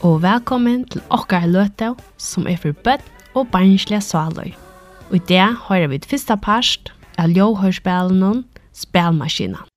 og velkommen til okkar løte som er for bøtt og barnslige svaløy. Og i det har vi et første parst av ljøhørspillene, Spelmaskinen.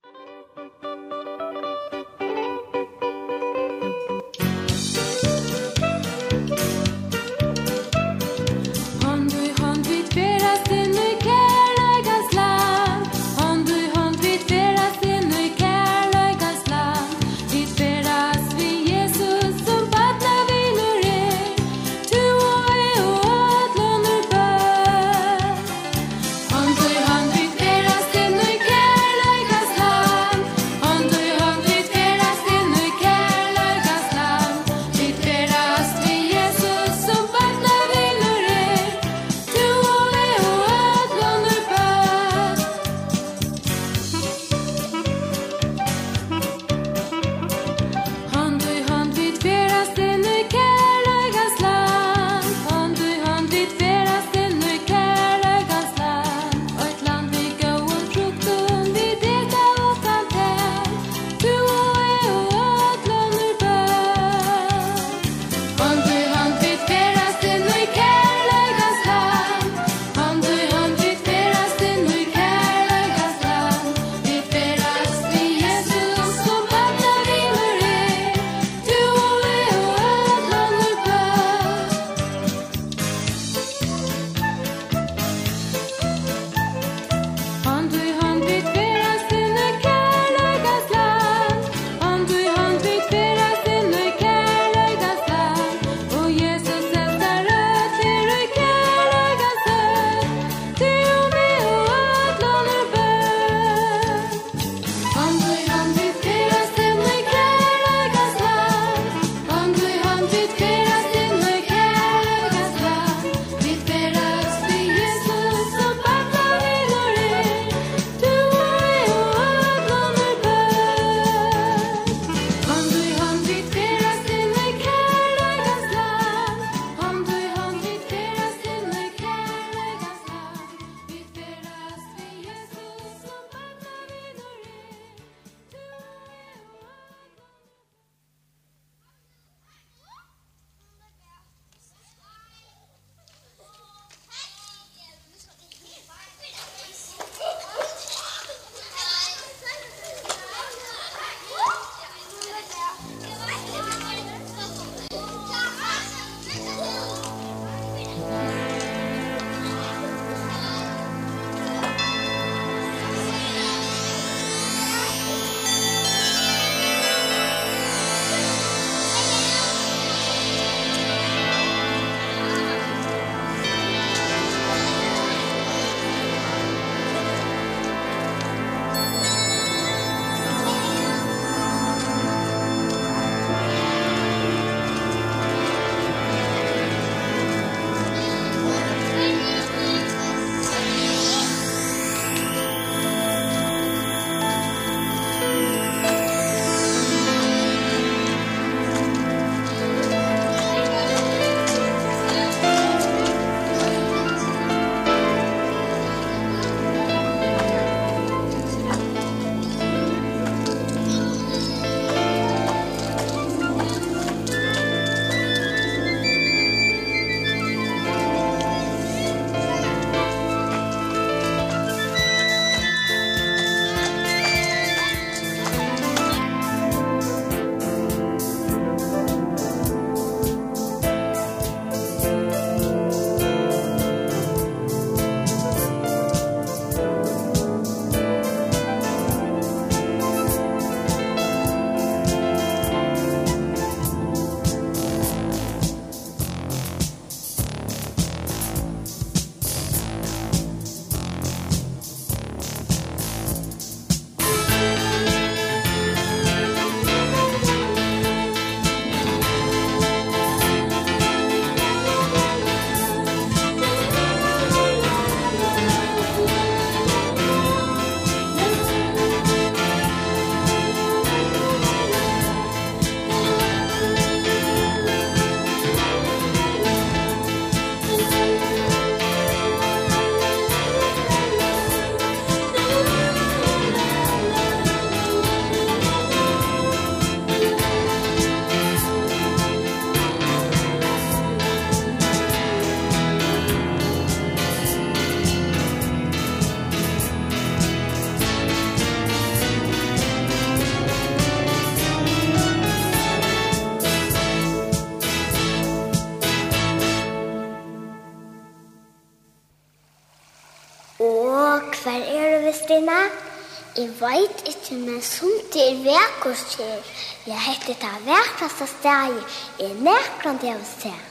Jeg vet ikke, men som det er vekkert her. Jeg heter det vekkerste steg. Jeg er nekker det av sted.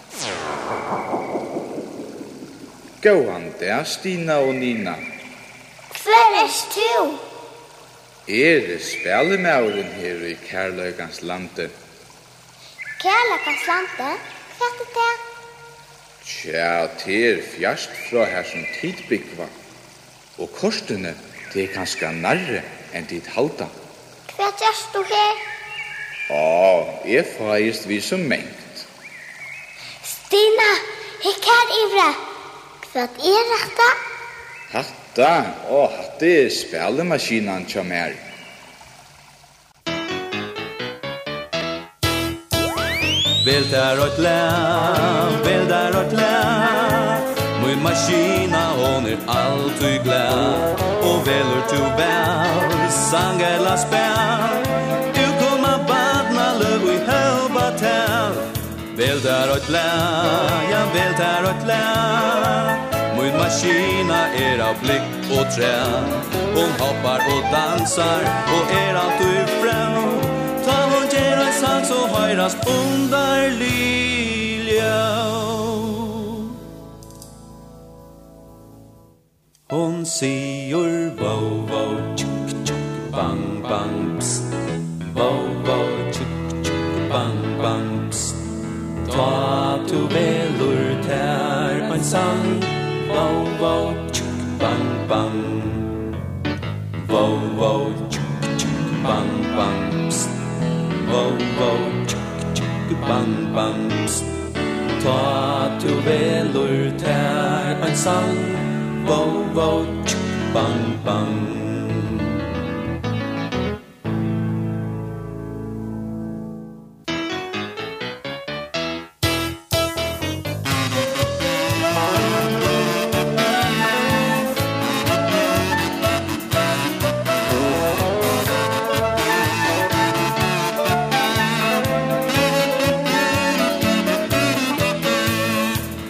Gåan der, Stina og Nina. Hver er du? Er det spellemauren her i Kærløkans lande? Kærløkans lande? Hva er det? Tja, det er fjerst fra her som tidbyggva. Og korsene, Det er kanskje nærre enn dit halda. Hva gjørs du her? Å, jeg feirst vi som mengt. Stina, jeg kan ivre. Hva er dette? Hatta, å, hatta er spelemaskinan som er. Vel der og vel der og Min maskina hon er alltid glad. Og velur till bär Sang eller spär Du kommer badna löv i hövat här Vel der og lä Ja, vel der og lä Min maskina er av blikk og træ Hon hoppar og dansar Og er alltid fram Ta hon gjerra sang så høyras underlig. Hon sier wow wow tjuk tjuk bang bang pst. Wow wow tjuk tjuk bang bang pst. Ta tu velur tær ein sang. Wow wow tjuk bang bang. Wow wow tjuk tjuk bang bang pst. Wow wow tjuk tjuk bang bang pst. Ta tu velur tær ein sang wow wow chik bang bang.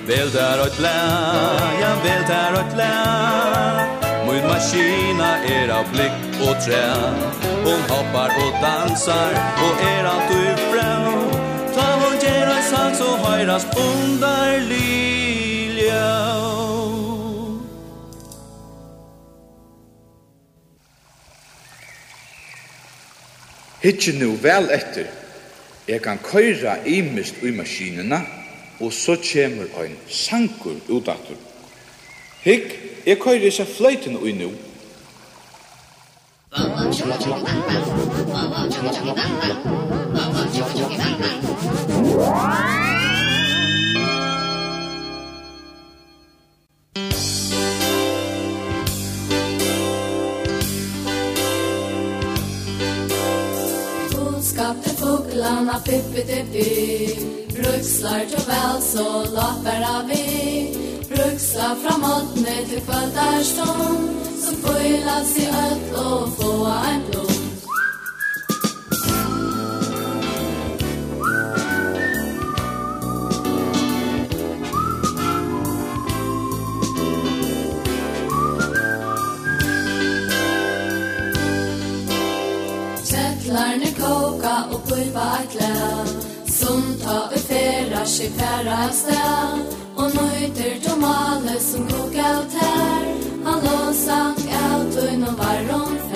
Vel der og glad, ja vel der og klær Min maskina er av blikk og træ Hon hoppar og dansar og er alt du frem Ta hon gjerra sang så høyras undar lilja. Hitje nu vel etter. Jeg kan køyra imist i maskinina, og så kjemur ein sankur utatur Hikk, jeg køyre ikke fløyten ui nu. Skapte fåglarna pippi-tippi Brukslar till vel så låt av vi Alla fra måttne til kvöldarstånd Som fylla sig öll og få en blod Kettlarne koka og pulpa et lær Som ta og færa, skipæra et stær Og nøyter tomale som koka ut her Han låsa ut og varon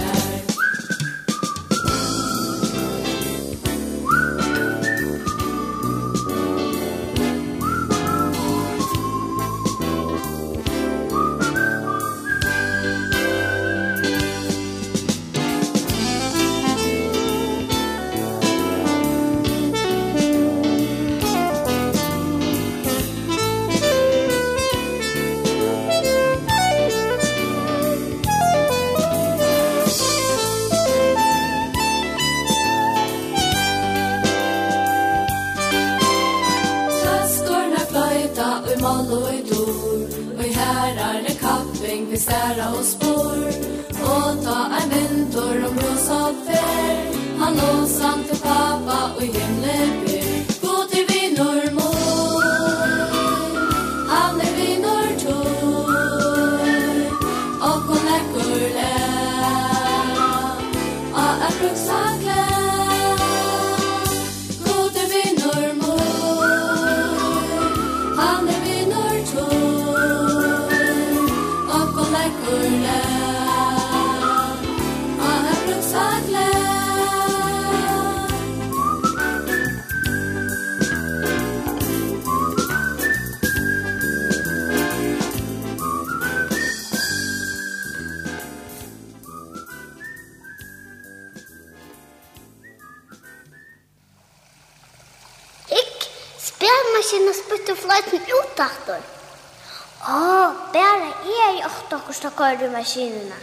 køyre maskinene.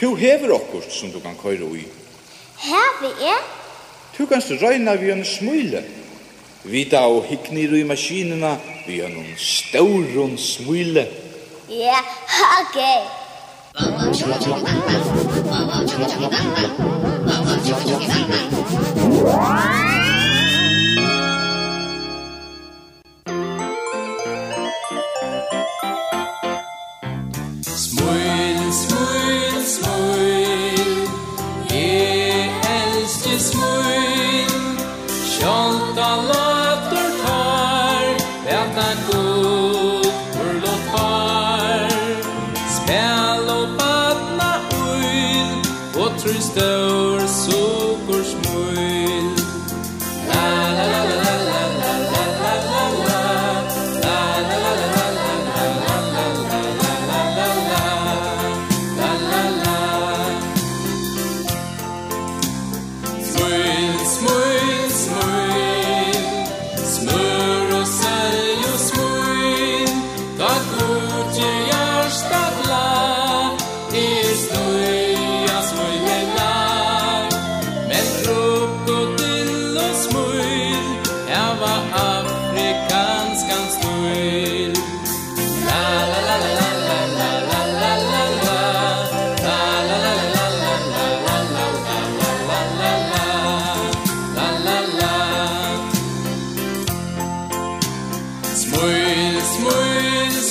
Tu hever okkurt som du kan køyre i. Hever jeg? Tu kanst røyna vi en smule. Vita og hiknir i maskinene vi en stauron smule. Ja, yeah, ok.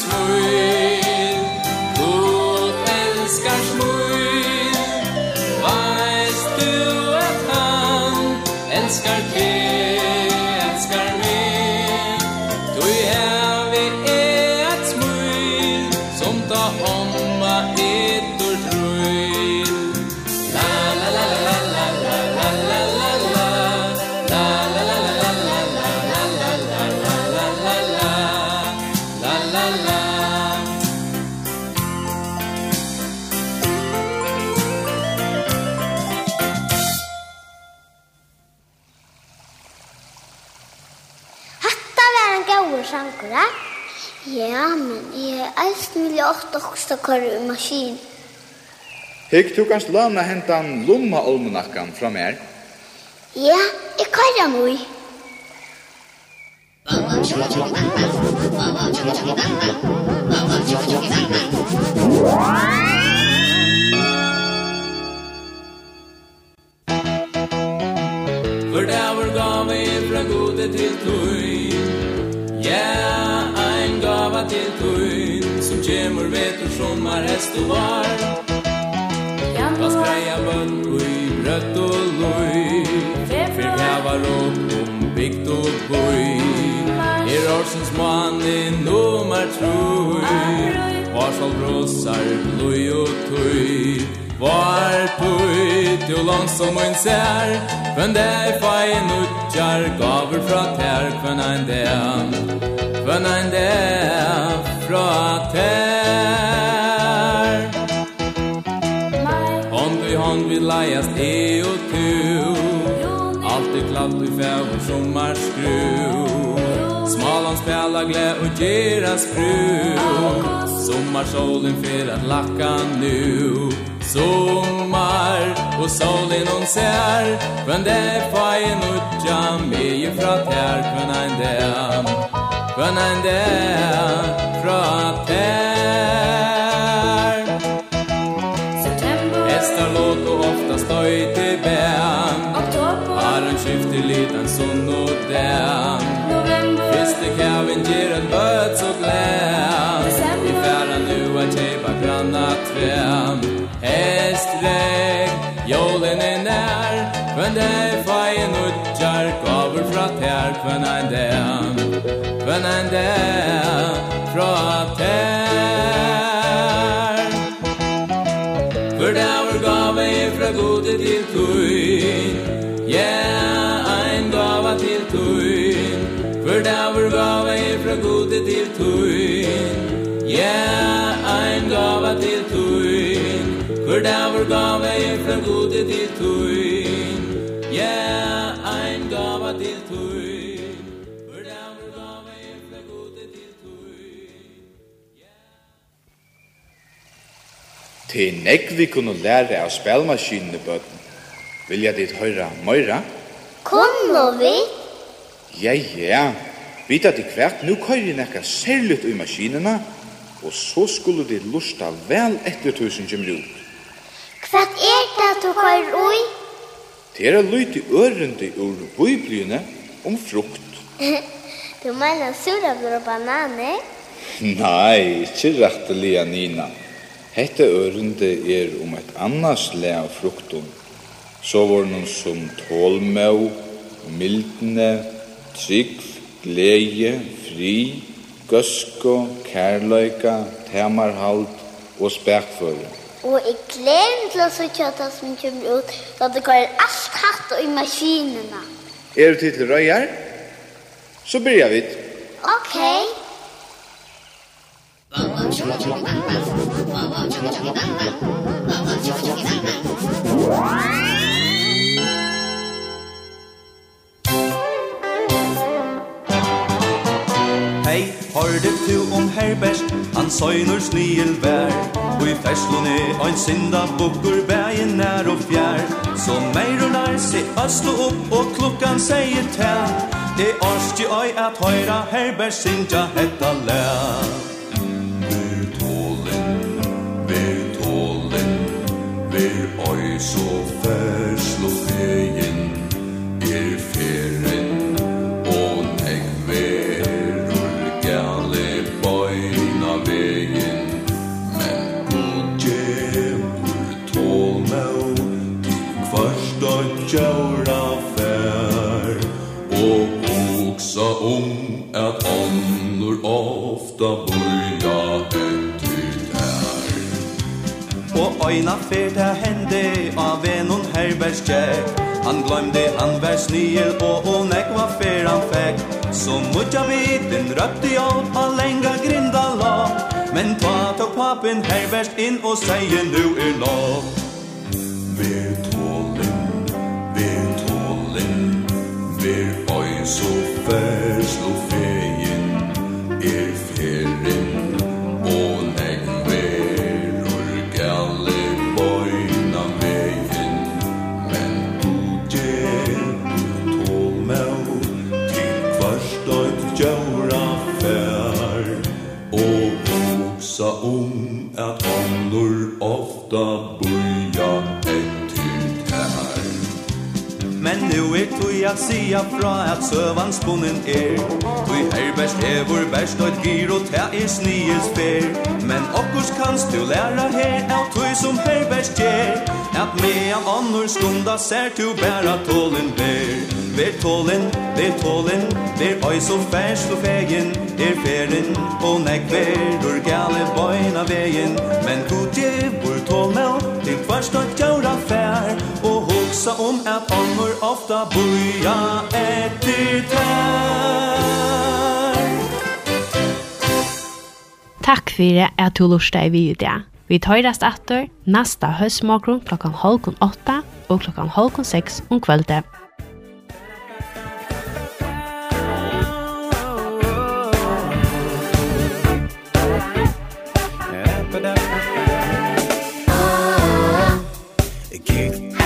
sløy góður sangur. Ja, men jeg eisen vil jeg ofte også køre i maskin. Hikk, du kanst lana hentan lomma olmonakkan fra mer? Ja, jeg kører mui. Wow! kjemur vetur, sommar, hest og var. Hva skreia bønn i brøtt og loj Fyr hevar opp om bygd og bøy Er årsens mann i nummer trøy Var skal brossar bløy og tøy Var tøy til langt som hun ser Hvem det er fein utjar gaver fra tær. Hvem ein det Hvem ein det fra fær Hånd i hånd vi leiast e og tu Alt er klatt i fær og sommar skru Smalan spela glæ og gera skru Sommarsolen fyr at lakka nu Sommar og solen hon ser Hvem det er fein utja Meie fra tær. Kvann ein det Kvann ein det Fra utan sånn og den. Fyrste kæven gir et bøt så glem I færa nu er tjeipa granna tvem Hest reg, jolen er nær Kvenn deg fagen utjar Gaver fra tær, kvenn ein dem Kvenn ein dem Fra tær For det var gave ifra gode til tui Yeah. stor gava er fra gode til tuin Ja, ein gava til tuin Hver daver gava er fra gode til tuin Ja, ein gava til fra gode til tuin Til nekk vi kunne lære av spelmaskinene bøten Vilja dit høyra møyra? Kunne vi? Ja, ja. Vita til hvert, nu jeg nekka særligt i maskinina, og så skulle de lusta vel etter tusen kjemur ut. Hva er det du kører ui? Det er lyt i ørende ur bøyblyene om frukt. du mener surabur og bananer? Nei, ikke rettelig, Nina. Hette ørende er om et annars le av frukten. Så var det noen som tålmau, mildne, trygg, gleie, fri, gøsko, kærløyka, temarhald og spekføre. Og jeg gleder meg til å se kjøtta som kommer ut, da det går alt hatt i maskinene. Er du til røyer? Så börjar vi. Ok. Okay. til tu om best han søgner snil vær. Og i ferslåne ein synda bukker bægen nær og fjær. Så meirunar se øslo opp og klokkan seier tær. Det årstje øy at høyra herbærs synja hetta lær Ver tålen, ver tålen, ver øy så ferslå egen Er fer og seie nu er lov Ver tålen, ver tålen Ver oi og færs og feien Er fer at sia fra at søvan spunnen er Tui herberst evur best og et og ta er snies fer. Men okkurs kanst du læra her av tui som herberst gjer At mean annor skunda ser tu bæra tålen ber. Ver tålen, ver tålen, ver oi så færs og fegen Er feren og nek ver ur gale boina vegen Men gudje vur tålmel til kvarst og tjaura fær. Og hugsa om at ånger ofta boja etter tær Takk fyrir at du lursta i vi i dag. Vi tøyrast atter nasta høstmorgon klokkan halvkon åtta og klokkan halvkon seks om kvölde. Gikk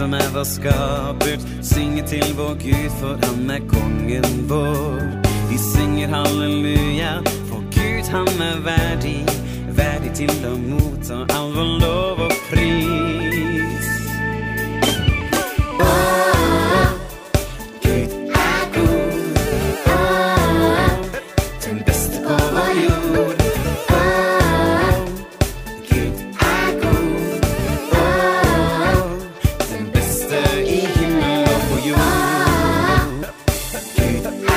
som er vår skaput Synger til vår Gud, for han er kongen vår. Vi synger halleluja, for Gud han er verdig Verdig til å motta all vår lov og pris. Åh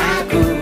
aku